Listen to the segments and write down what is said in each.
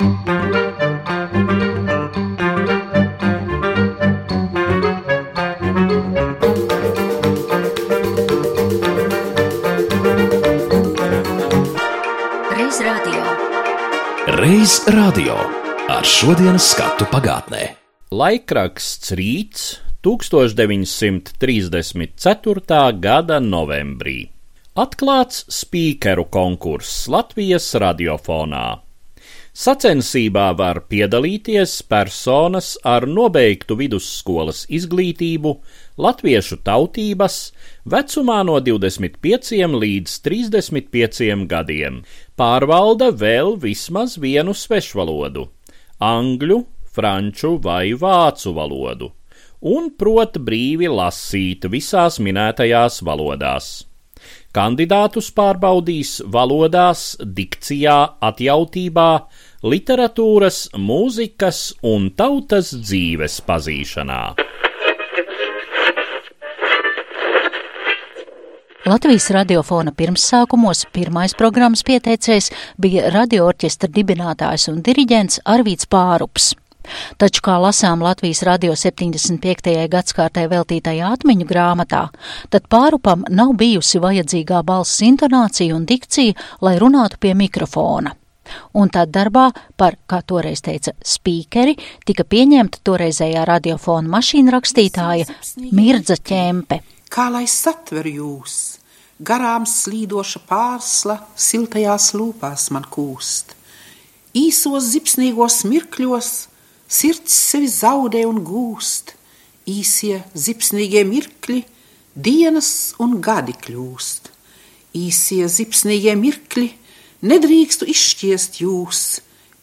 Reiz radio ar šodienas skatu pagātnē. Laikraksts Rīts 1934. gada novembrī. Atklāts spīkeru konkurss Latvijas radiofonā. Sacensībā var piedalīties personas ar nobeigtu vidusskolas izglītību, latviešu tautības, vecumā no 25 līdz 35 gadiem, pārvalda vēl vismaz vienu svešvalodu - angļu, franču vai vācu valodu, un prot brīvi lasīt visās minētajās valodās. Kandidātus pārbaudīs valodās, dikcijā, atjautībā, literatūras, mūzikas un tautas dzīves pazīšanā. Latvijas radiofona pirmsākumos pirmais programmas pieteicējs bija radioorķestra dibinātājs un diriģents Arvīts Pārups. Taču, kā lasām Latvijas radio 75. gadskārtē veltītajā atmiņu grāmatā, tad pārupam nav bijusi vajadzīgā balss intonācija un dikcija, lai runātu pie mikrofona. Un tad darbā par, kā toreiz teica, spīkeri tika pieņemta toreizējā radiofona mašīna rakstītāja Mirdza ķempe. Kā lai satver jūs, garām slīdoša pārsla siltajās lūpās man kūst. Īsos zipsnīgos mirkļos sirds sevi zaudē un gūst, īsie zipsnīgie mirkļi, dienas un gadi kļūst. Īsie zipsnīgie mirkļi, nedrīkstu izšķiest jūs,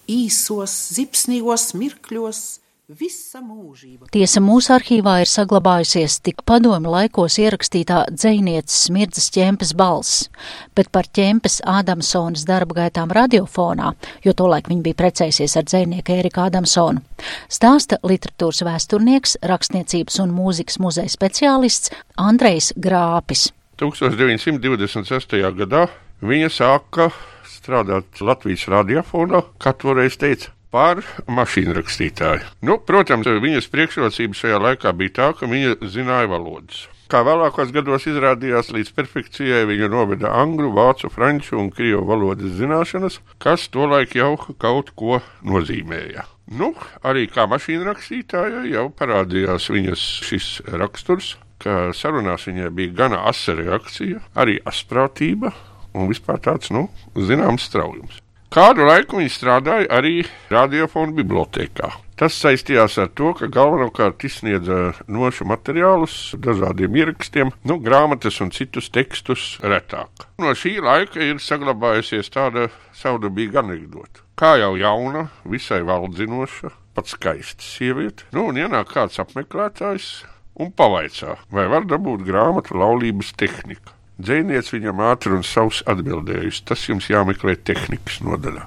īsos zipsnīgos mirkļos Visa mūžība. Tiesa mūsu arhīvā ir saglabājusies tik padomu laikos ierakstītā dzēnieces smirdzas ķempes balss, bet par ķempes Ādamsonas darba gaitām radiofonā, jo tolaik viņa bija precējusies ar dzēnieku Ēriku Ādamsonu, stāsta literatūras vēsturnieks, rakstniecības un mūzikas muzeja speciālists Andrejs Grāpis. 1926. gadā viņa sāka strādāt Latvijas radiofonā, kā toreiz teica, par mašīnu rakstītāju. Nu, protams, viņas priekšrocība šajā laikā bija tā, ka viņa zināja valodas. Kā vēlākos gados izrādījās, līdz perfekcijai viņa noveda angļu, vācu, franču un krievu valodas zināšanas, kas tolaik jau kaut ko nozīmēja. Nu, arī kā mašīna rakstītāja jau parādījās viņas šis raksturs, ka sarunās viņai bija gana asa reakcija, arī asprātība un vispār tāds, nu, zināms straujums. Kādu laiku viņi strādāja arī radiofonu bibliotekā. Tas saistījās ar to, ka galvenokārt izsniedza nošu materiālus, dažādiem ierakstiem, nu, grāmatas un citus tekstus retāk. No šī laika ir saglabājusies tāda saudabīga anekdote. Kā jau jauna, visai valdzinoša, pat skaista sieviete, nu, un ienāk kāds apmeklētājs un pavaicā, vai var dabūt grāmatu laulības tehnika. Dzēniec viņam ātri un savs atbildējusi, tas jums jāmeklē tehnikas nodaļā.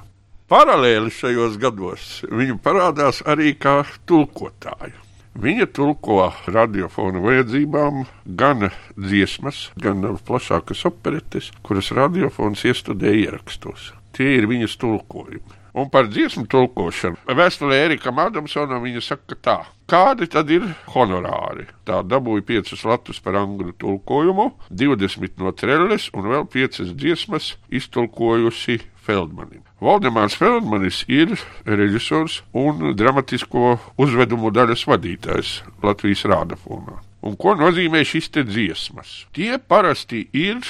Paralēli šajos gados viņa parādās arī kā tulkotāja. Viņa tulko radiofonu vajadzībām gan dziesmas, gan plašākas operetes, kuras radiofons iestudēja ierakstos. Tie ir viņas tulkojumi. Un par dziesmu tulkošanu vēstulē Erikam Adamsonam viņa saka tā. Kādi tad ir honorāri? Tā dabūja 5 latus par angļu tulkojumu, 20 no trelles un vēl 5 dziesmas iztulkojusi Feldmanim. Valdemārs Feldmanis ir režisors un dramatisko uzvedumu daļas vadītājs Latvijas rādafonā. Un ko nozīmē šis te dziesmas? Tie parasti ir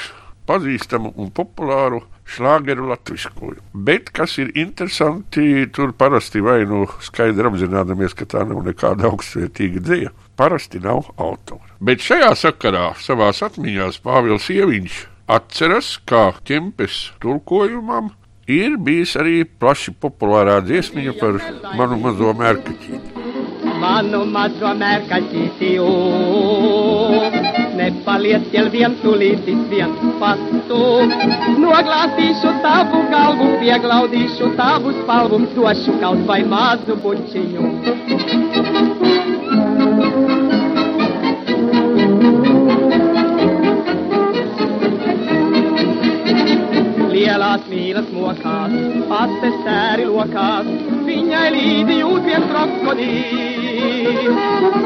pazīstamu un populāru šlāgeru latviskoju. Bet, kas ir interesanti, tur parasti vai nu skaidri apzināmies, ka tā nav nekāda augstsvērtīga dzēja. Parasti nav autora. Bet šajā sakarā savās atmiņās Pāvils Ieviņš atceras, kā ķempes tulkojumam ir bijis arī plaši populārā dziesmiņa par manu mazo mērkaķīti. Manu mazo mērkaķīti, nepaliec ķel vientulītis vien pastu. Noglāstīšu tavu galvu, pieglaudīšu tavu spalvu, došu kaut vai mazu bučiņu. Lielās mīlas mokās, pastes sēri lokās, viņai līdzi jūt viens krokodīls.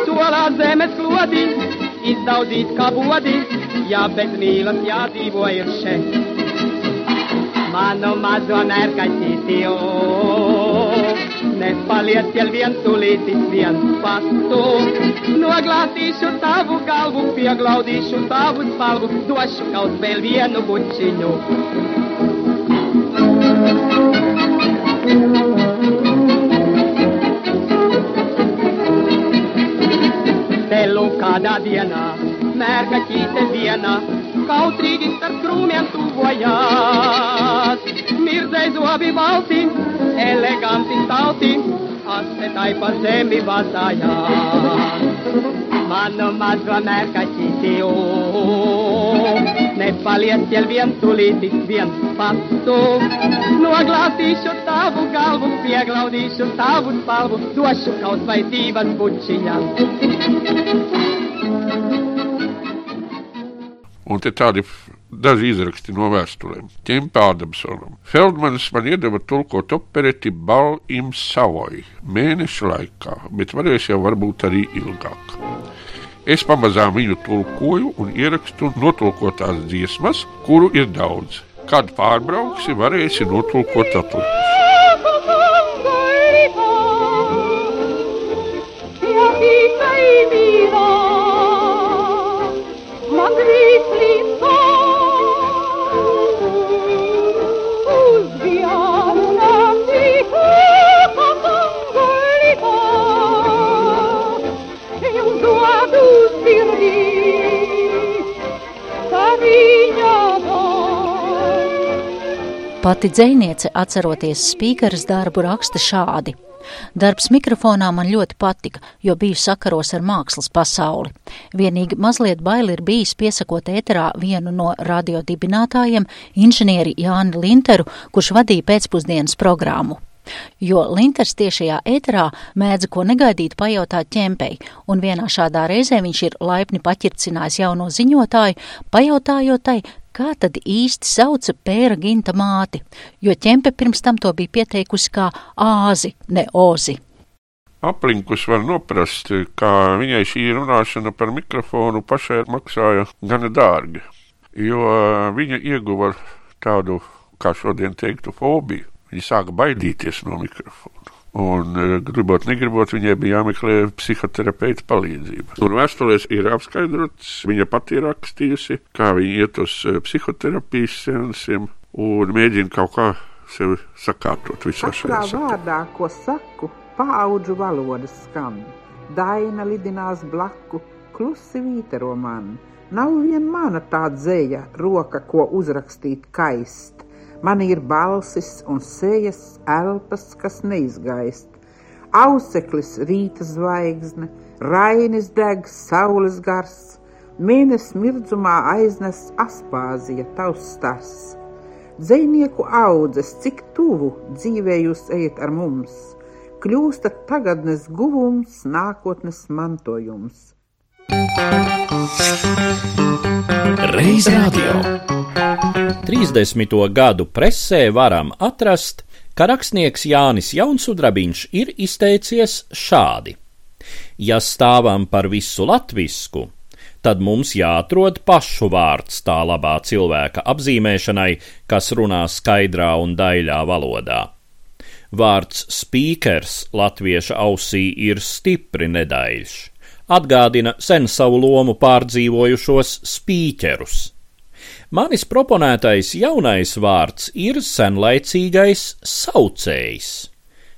Solā zemes klodi, izdaudzīt kā bodi, jā, bet mīlas jādzīvo ir šeit. Mano mazo mērkaķīti, o, nepaliec jau viens tulītis, viens pastu. Noglāstīšu tavu galvu, pieglaudīšu tavu spalvu, došu kaut vēl vienu bučiņu. Kādā dienā, mērkaķīte viena, kautrīgi starp krūmiem tuvojās. Mirdzēja zobi valti, eleganti stalti, astetai pa zemi vazājās. Manu mazo mērkaķīti, o, nepaliec jau viens tulītis, viens pastu. Noglāstīšu tavu galvu, pieglaudīšu tavu spalvu, došu kaut vai divas bučiņas. Un te tādi daži izraksti no vēstulēm. Ķempa Ādamsonam. Feldmanis man iedeva tulkot opereti Bal im Savoj mēneša laikā, bet varēs jau varbūt arī ilgāk. Es pamazām viņu tulkoju un ierakstu notulkotās dziesmas, kuru ir daudz. Kad pārbrauksi, varēsi notulkot atlikušas. Pati dzēniece, atceroties spīkeres darbu, raksta šādi. Darbs mikrofonā man ļoti patika, jo biju sakaros ar mākslas pasauli. Vienīgi mazliet baili ir bijis piesakot ēterā vienu no radiodibinātājiem, inženieri Jāni Linteru, kurš vadīja pēcpusdienas programmu. Jo Linters tiešajā ēterā mēdza ko negaidīt pajautāt ķempei, un vienā šādā reizē viņš ir laipni paķircinājis jauno ziņotāju, pajautājot tai, kā tad īsti sauca pēra ginta māti, jo ķempe pirms tam to bija pieteikusi kā āzi, ne ozi. Aplinkus var noprast, ka viņai šī runāšana par mikrofonu pašai maksāja gana dārgi, jo viņa ieguva tādu, kā šodien teiktu, fobiju. Viņa sāka baidīties no mikrofona. Un, gribot, negribot, viņai bija jāmeklē psihoterapeita palīdzība. Un vēstulēs ir apskaidrots, viņa pati ir rakstījusi, kā viņa iet uz psihoterapijas sensiem un mēģina kaut kā sevi sakārtot visā šajā Katrā vārdā, ko saku, paudžu valoda skan. Daina lidinās blaku, klusi vītero man. Nav vien mana tā dzēja, roka, ko uzrakstīt kaist. Man ir balsis un sejas elpas, kas neizgaist. Auseklis rīta zvaigzne, rainis deg saules gars, mēnesis mirdzumā aiznes aspāzija tavs stars. Dzēnieku audzes, cik tuvu dzīvē jūs ejat ar mums, kļūstat tagadnes guvums, nākotnes mantojums. Reiz radio. 30. gadu presē varam atrast, ka rakstnieks Jānis Jaunsudrabiņš ir izteicies šādi: Ja stāvam par visu latvisku, tad mums jāatrod pašu vārds tā labā cilvēka apzīmēšanai, kas runā skaidrā un daļā valodā. Vārds spīkers latvieša ausī ir stipri nedaļš atgādina sen savu lomu pārdzīvojušos spīķerus. Manis proponētais jaunais vārds ir senlaicīgais saucējs.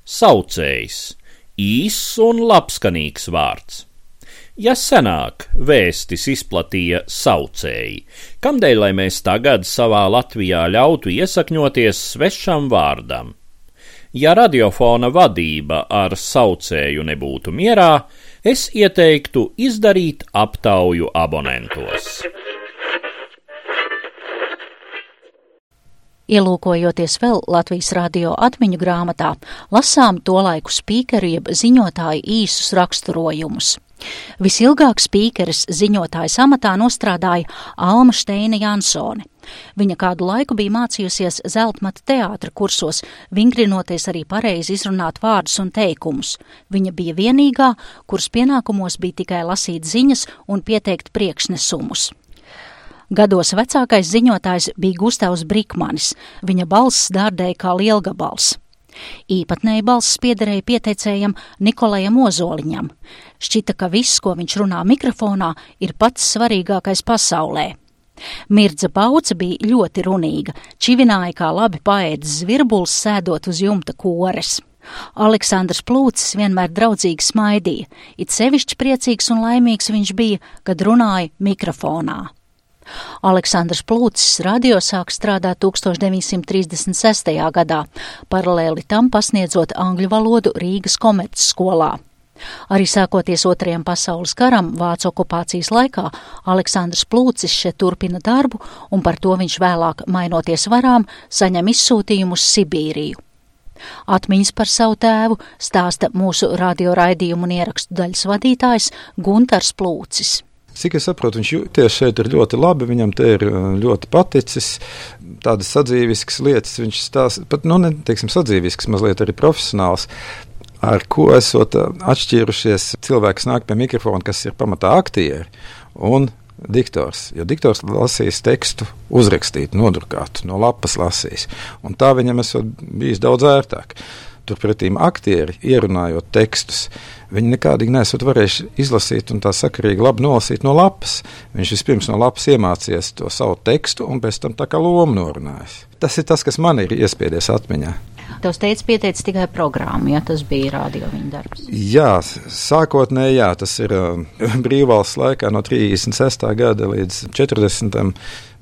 Saucējs - īss un labskanīgs vārds. Ja senāk vēstis izplatīja saucēji, kamdēļ lai mēs tagad savā Latvijā ļautu iesakņoties svešam vārdam? Ja radiofona vadība ar saucēju nebūtu mierā, es ieteiktu izdarīt aptauju abonentos. Ielūkojoties vēl Latvijas radio atmiņu grāmatā, lasām to laiku spīkeru jeb ziņotāju īsus raksturojumus. Visilgāk spīkeris ziņotājas amatā nostrādāja Alma Steina Jansone. Viņa kādu laiku bija mācījusies zeltmata teātra kursos, vingrinoties arī pareizi izrunāt vārdus un teikumus. Viņa bija vienīgā, kuras pienākumos bija tikai lasīt ziņas un pieteikt priekšnesumus. Gados vecākais ziņotājs bija Gustavs Brikmanis, viņa balss dārdēja kā lielgabals. Īpatnēji balss piederēja pieteicējam Nikolajam Ozoliņam. Šķita, ka viss, ko viņš runā mikrofonā, ir pats svarīgākais pasaulē. Mirdza Bauca bija ļoti runīga, čivināja kā labi paēdis zvirbuls sēdot uz jumta kores. Aleksandrs Plūcis vienmēr draudzīgi smaidīja, it sevišķi priecīgs un laimīgs viņš bija, kad runāja mikrofonā. Aleksandrs Plūcis radio sāk strādāt 1936. gadā, paralēli tam pasniedzot angļu valodu Rīgas komerces skolā. Arī sākoties otrajam pasaules karam, Vācu okupācijas laikā, Aleksandrs Plūcis šeit turpina darbu, un par to viņš vēlāk, mainoties varām, saņem izsūtījumu uz Sibīriju. Atmiņas par savu tēvu stāsta mūsu radioraidījumu un ierakstu daļas vadītājs Guntars Plūcis. Cik es saprotu, viņš jūties šeit ir ļoti labi, viņam te ir uh, ļoti paticis. Tādas sadzīviskas lietas viņš stāsta, pat, nu, ne teiksim, sadzīviskas, mazliet arī profesionāls. Ar ko esot uh, atšķīrušies, cilvēks nāk pie mikrofona, kas ir pamatā aktieri un diktors. Jo diktors lasīs tekstu uzrakstīt, nodrukāt, no lapas lasīs. Un tā viņam esot bijis daudz ērtāk. Turpretī aktieri, ierunājot tekstus, viņi nekādīgi nesat varējuši izlasīt un tā sakarīgi labi nolasīt no lapas. Viņš vispirms no lapas iemācījies to savu tekstu un pēc tam tā kā lomu norunājis. Tas ir tas, kas man ir iespiedies atmiņā. Tavs teica, pieteicis tikai programmu, ja tas bija rādio viņa darbs. Jā, sākotnēji, jā, tas ir uh, brīvvalsts laikā no 36. gada līdz 40.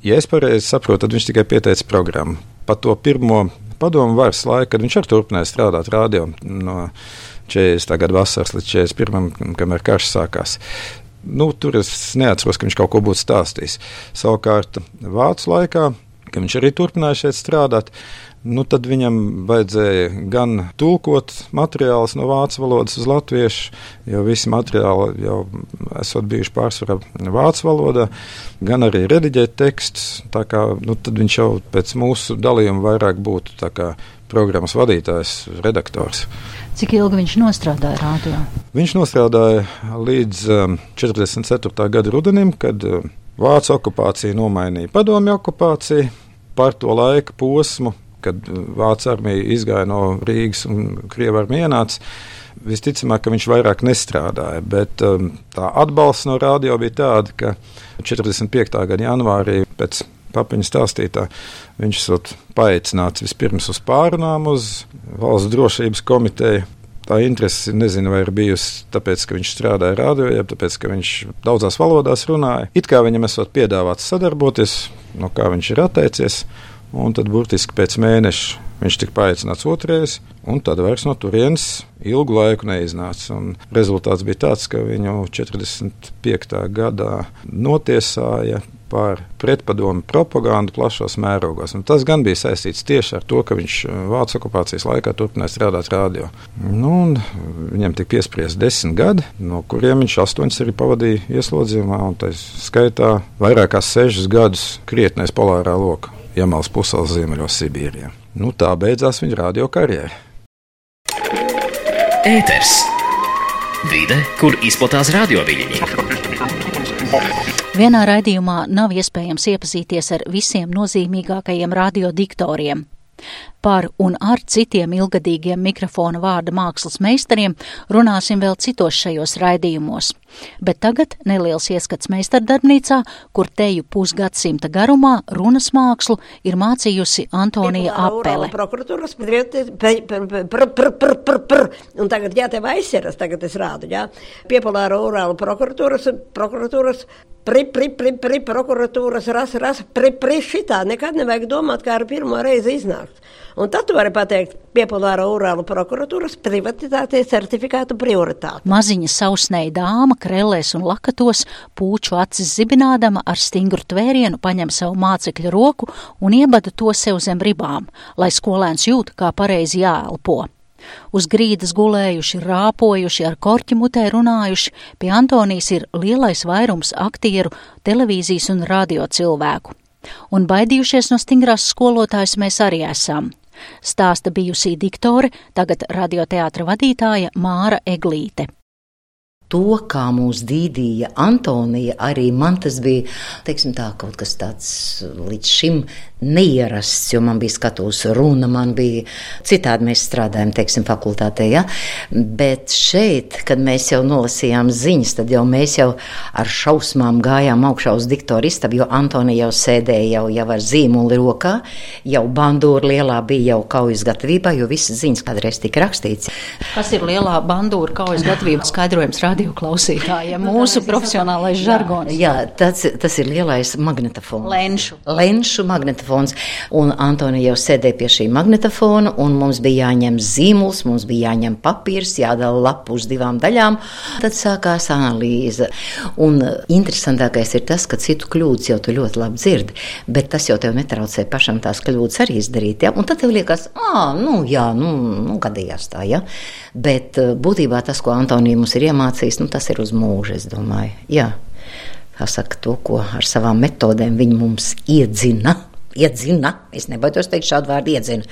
Ja es pareizi saprotu, tad viņš tikai pieteica programmu. Pa to pirmo padomu varas laiku, kad viņš arī turpināja strādāt radio no 40. gada vasaras līdz 41. kamēr karš sākās. Nu, tur es neatceros, ka viņš kaut ko būtu stāstījis. Savukārt, Vācu laikā, kad viņš arī turpināja šeit strādāt, nu, tad viņam vajadzēja gan tulkot materiālus no vācu valodas uz latviešu, jo visi materiāli jau esot bijuši pārsvarā vācu valodā, gan arī rediģēt tekstus. Tā kā nu, viņš jau pēc mūsu dalījuma vairāk būtu programmas vadītājs, redaktors. Cik ilgi viņš nostrādāja rādio? Viņš nostrādāja līdz um, 44. gada rudenim, kad um, Vācu okupācija nomainīja padomju okupāciju. Par to laika posmu kad Vācu armija izgāja no Rīgas un Krievija armija ienāca. Visticamāk, ka viņš vairāk nestrādāja, bet um, tā atbalsts no rādio bija tāda, ka 45. gada janvārī pēc papiņa stāstītā viņš esot paaicināts vispirms uz pārunām uz valsts drošības komiteju. Tā interese, nezinu, vai ir bijusi tāpēc, ka viņš strādāja rādio, jeb tāpēc, ka viņš daudzās valodās runāja. It kā viņam esot piedāvāts sadarboties, no kā viņš ir atteicies. Un tad burtiski pēc mēneša viņš tika paaicināts otrreiz, un tad vairs no turienes ilgu laiku neiznāca. Un rezultāts bija tāds, ka viņu 45. gadā notiesāja par pretpadomu propagandu plašos mērogos. Un tas gan bija saistīts tieši ar to, ka viņš uh, Vācijas okupācijas laikā turpināja strādāt radio. Nu, viņam tika piespriezt desmit gadi, no kuriem viņš astoņus arī pavadīja ieslodzījumā, un tā skaitā vairāk kā sešus gadus krietnēs polārā lokā. Jamāls Pusels Ziemeļos Sibīrijā. Nu, tā beidzās viņa radio karjera. Ēters! Vide, kur izplatās radioviļņi. Vienā raidījumā nav iespējams iepazīties ar visiem nozīmīgākajiem radiodiktoriem. Par un ar citiem ilgadīgiem mikrofona vārda mākslas meistariem runāsim vēl citos šajos raidījumos. Bet tagad neliels ieskats meistardarbnīcā, kur teju pusgadsimta garumā runas mākslu ir mācījusi Antonija Apele. Un tagad, jā, tev aizseras, tagad es rādu, jā. Piepolāra orāla prokuratūras, prokuratūras pri, pri, pri, pri, prokuratūras, ras, ras, pri, pri, šitā. Nekad nevajag domāt, kā ar pirmo reizi iznākt. Un tad tu vari pateikt, piepolāra Urāla prokuratūras privatitātes certifikātu prioritāti. Maziņa sausnēja dāma, krellēs un lakatos, pūču acis zibinādama ar stingru tvērienu paņem savu mācekļu roku un iebada to sev zem ribām, lai skolēns jūt, kā pareizi jāelpo. Uz grīdas gulējuši, rāpojuši, ar korķi mutē runājuši, pie Antonijas ir lielais vairums aktieru, televīzijas un radio cilvēku. Un baidījušies no stingrās skolotājas mēs arī esam. Stāsta bijusī diktore, tagad radioteātra vadītāja Māra Eglīte to, kā mūs dīdīja Antonija, arī man tas bija tā, kaut kas tāds līdz šim neierasts, jo man bija skatos runa, man bija citādi mēs strādājam, teiksim, fakultātē, ja? bet šeit, kad mēs jau nolasījām ziņas, tad jau mēs jau ar šausmām gājām augšā uz diktoru istabu, jo Antonija jau sēdēja jau, jau ar zīmuli rokā, jau bandūra lielā bija jau kaujas gatavībā, jo visas ziņas kādreiz tika rakstīts. Kas ir lielā bandūra kaujas gatavība? Skaidrojums radio klausītājiem, mūsu profesionālais žargons. Jā, tas, tas ir lielais magnetofons. Lenšu. Lenšu magnetofons. Un Antonija jau sēdēja pie šī magnetofona, un mums bija jāņem zīmuls, mums bija jāņem papīrs, jādala lapu uz divām daļām. Tad sākās analīze. Un interesantākais ir tas, ka citu kļūdas jau tu ļoti labi dzirdi, bet tas jau tev netraucē pašam tās kļūdas arī izdarīt. Ja? Un tad tev liekas, ah, nu jā, nu, nu gadījās tā. Ja? Bet būtībā tas, ko Antonija mums ir iemācījis, nu, tas ir uz mūžu, es domāju. Jā. Kā saka, to, ko ar savām metodēm viņi mums iedzina iedzina. Es nebaidos teikt šādu vārdu iedzina,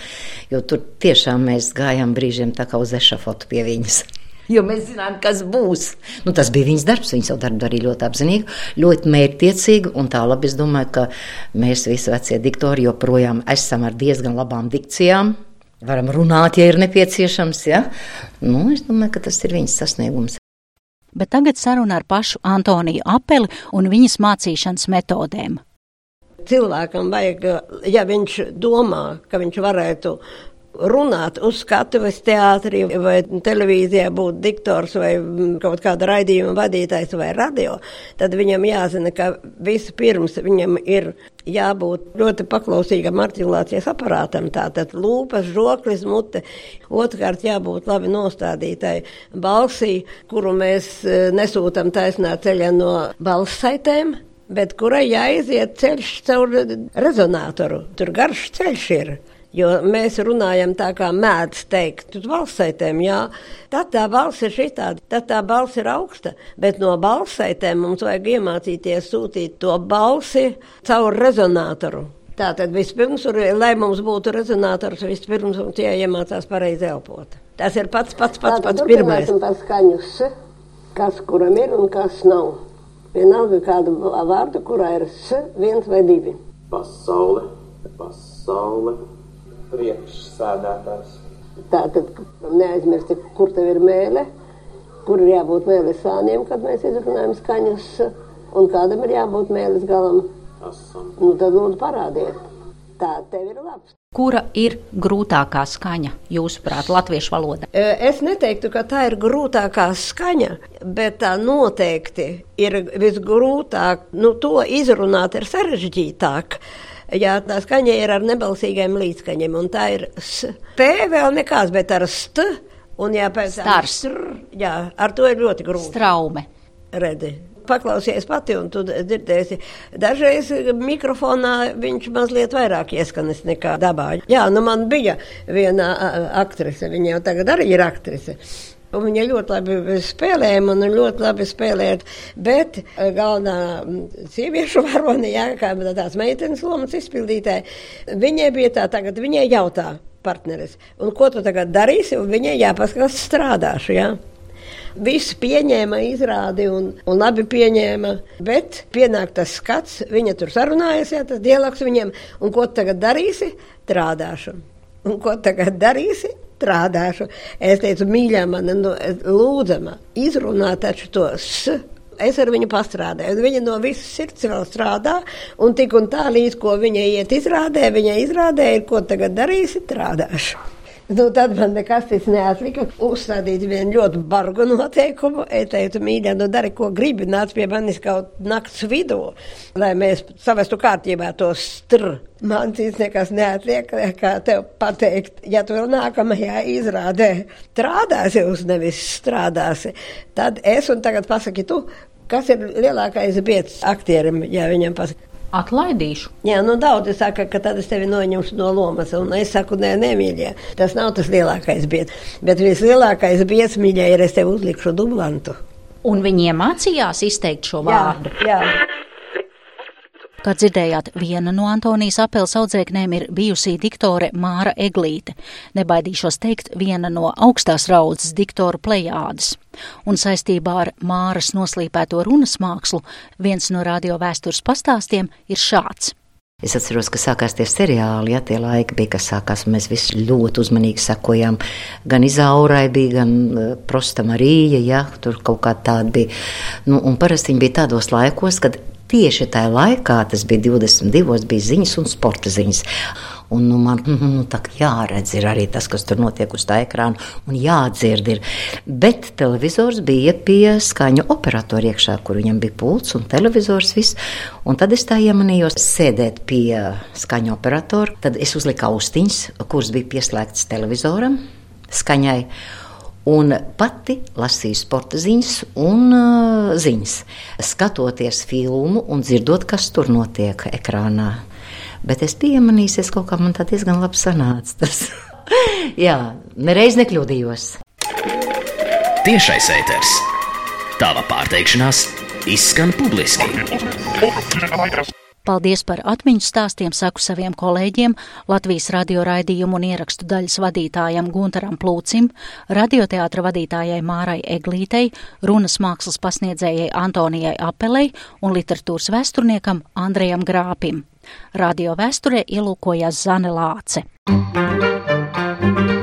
jo tur tiešām mēs gājām brīžiem tā kā uz ešafotu pie viņas. Jo mēs zinām, kas būs. Nu, tas bija viņas darbs. Viņa savu darbu darīja ļoti apzinīgi, ļoti mērķtiecīgi. Un tālāk es domāju, ka mēs visi vecie diktori joprojām esam ar diezgan labām dikcijām. Varam runāt, ja ir nepieciešams. Ja? Nu, es domāju, ka tas ir viņas sasniegums. Bet tagad saruna ar pašu Antoniju Apeli un viņas mācīšanas metodēm. Cilvēkam vajag, ja viņš domā, ka viņš varētu runāt uz skatuves teātrī vai televīzijā būt diktors vai kaut kāda raidījuma vadītājs vai radio, tad viņam jāzina, ka vispirms viņam ir jābūt ļoti paklausīgam artikulācijas aparātam, tātad lūpas, žoklis, mute. Otrkārt jābūt labi nostādītai balsī, kuru mēs eh, nesūtam taisnā ceļā no balssaitēm, bet kurai jāiziet ceļš caur rezonatoru. Tur garš ceļš ir. Jo mēs runājam tā, kā mēdz teikt, uz balssaitēm, jā, tad tā balss ir šitāda, tad tā balss ir augsta, bet no balssaitēm mums vajag iemācīties sūtīt to balsi caur rezonatoru. Tātad vispirms, lai mums būtu rezonators, vispirms mums jāiemācās pareizi elpot. Tas ir pats, pats, pats, pats, pats pirmais. Tas skaņus, kas kuram ir un kas nav. Vienalga kādu vārdu, kurā ir s, viens vai divi. Pasaule, pasaule, priekšsēdētājs. Tā tad neaizmirsti, kur tev ir mēle, kur ir jābūt mēles sāniem, kad mēs izrunājam skaņas, un kādam ir jābūt mēles galam. Esam. Nu, tad lūdzu parādiet. Tā tev ir labs. Kura ir grūtākā skaņa, jūsuprāt, latviešu valodā? Es neteiktu, ka tā ir grūtākā skaņa, bet tā noteikti ir visgrūtāk. Nu, to izrunāt ir sarežģītāk. Jā, tā skaņa ir ar nebalsīgiem līdzskaņiem, un tā ir. P vēl nekāds, bet ar st. Un jā, pēc tam str, jā, ar to ir ļoti grūti. Straume. Redzi paklausies pati, un tu dzirdēsi. Dažreiz mikrofonā viņš mazliet vairāk ieskanis nekā dabā. Jā, nu man bija viena aktrise, viņa jau tagad arī ir aktrise. Viņa ļoti labi spēlēja, man ļoti labi spēlēja. Bet galvenā sieviešu varone, jā, kā tās meitenes lomas izpildītāja, viņai bija tā, tagad viņai jautā partneris, un ko tu tagad darīsi, un viņai jāpaskatās strādāšu, jā. Visi pieņēma izrādi un, un labi pieņēma, bet pienāk tas skats, viņa tur sarunājas, jā, tas dialogs viņiem, un ko tagad darīsi? Trādāšu. Un ko tagad darīsi? Strādāšu. Es teicu, mīļā, man nu, lūdzama, izrunā taču to s. Es ar viņu pastrādāju, un viņa no visas sirds vēl strādā. Un tik un tā, līdz ko viņa iet izrādē, viņa izrādē ir, ko tagad darīsi, strādāšu. Nu, tad man nekas cits neatlika. Uzstādīt vienu ļoti bargu noteikumu. Es teicu, mīļā, nu dari, ko gribi. Nāc pie manis kaut nakts vidū, lai mēs savestu kārtībā to stru. Man cits nekas neatliek, kā tev pateikt, ja tu vēl nākamajā izrādē strādāsi, uz nevis strādāsi, tad es un tagad pasaki tu, kas ir lielākais biedrs aktierim, ja viņam pasaka. Atlaidīšu. Jā, nu daudzi saka, ka tad es tevi noņemšu no lomas, un es saku, nē, nemīļie. Tas nav tas lielākais biedrs. Bet vislielākais biedrs, mīļie, ir es tev uzlikšu dublantu. Un viņi iemācījās izteikt šo vārdu. Jā, Kā dzirdējāt, viena no Antonijas apels audzēknēm ir bijusī diktore Māra Eglīte. Nebaidīšos teikt, viena no augstās raudzes diktoru plejādes. Un saistībā ar Māras noslīpēto runas mākslu viens no radio vēstures pastāstiem ir šāds. Es atceros, ka sākās tie seriāli, ja tie laiki bija, kas sākās, un mēs visi ļoti uzmanīgi sekojām. Gan Izaurai bija, gan uh, Prosta Marija, ja tur kaut kā tāda bija. Nu, un parasti viņi bija tādos laikos, kad tieši tajā laikā, tas bija 22, bija ziņas un sporta ziņas. Un, nu, man nu, tā jāredz ir arī tas, kas tur notiek uz tā ekrāna, un jādzird. Ir. Bet televizors bija pie skaņu operatora iekšā, kur viņam bija pults un televizors. Viss. Un tad es tā iemanījos sēdēt pie skaņu operatora. Tad es uzliku austiņas, kuras bija pieslēgtas televizoram, skaņai. Un pati lasīju sporta ziņas un uh, ziņas, skatoties filmu un dzirdot, kas tur notiek ekrānā. Bet es piemanīju, es kaut kā man tā diezgan labi sanāca. Tas. Jā, nereiz nekļūdījos. Tiešais ēters. Tava pārteikšanās izskan publiski. Paldies par atmiņu stāstiem, saku saviem kolēģiem, Latvijas radio raidījumu un ierakstu daļas vadītājam Guntaram Plūcim, radioteātra vadītājai Mārai Eglītei, runas mākslas pasniedzējai Antonijai Apelei un literatūras vēsturniekam Andrejam Grāpim. Radio vēsturē ielūkojās Zane Lāce. Reiz radio.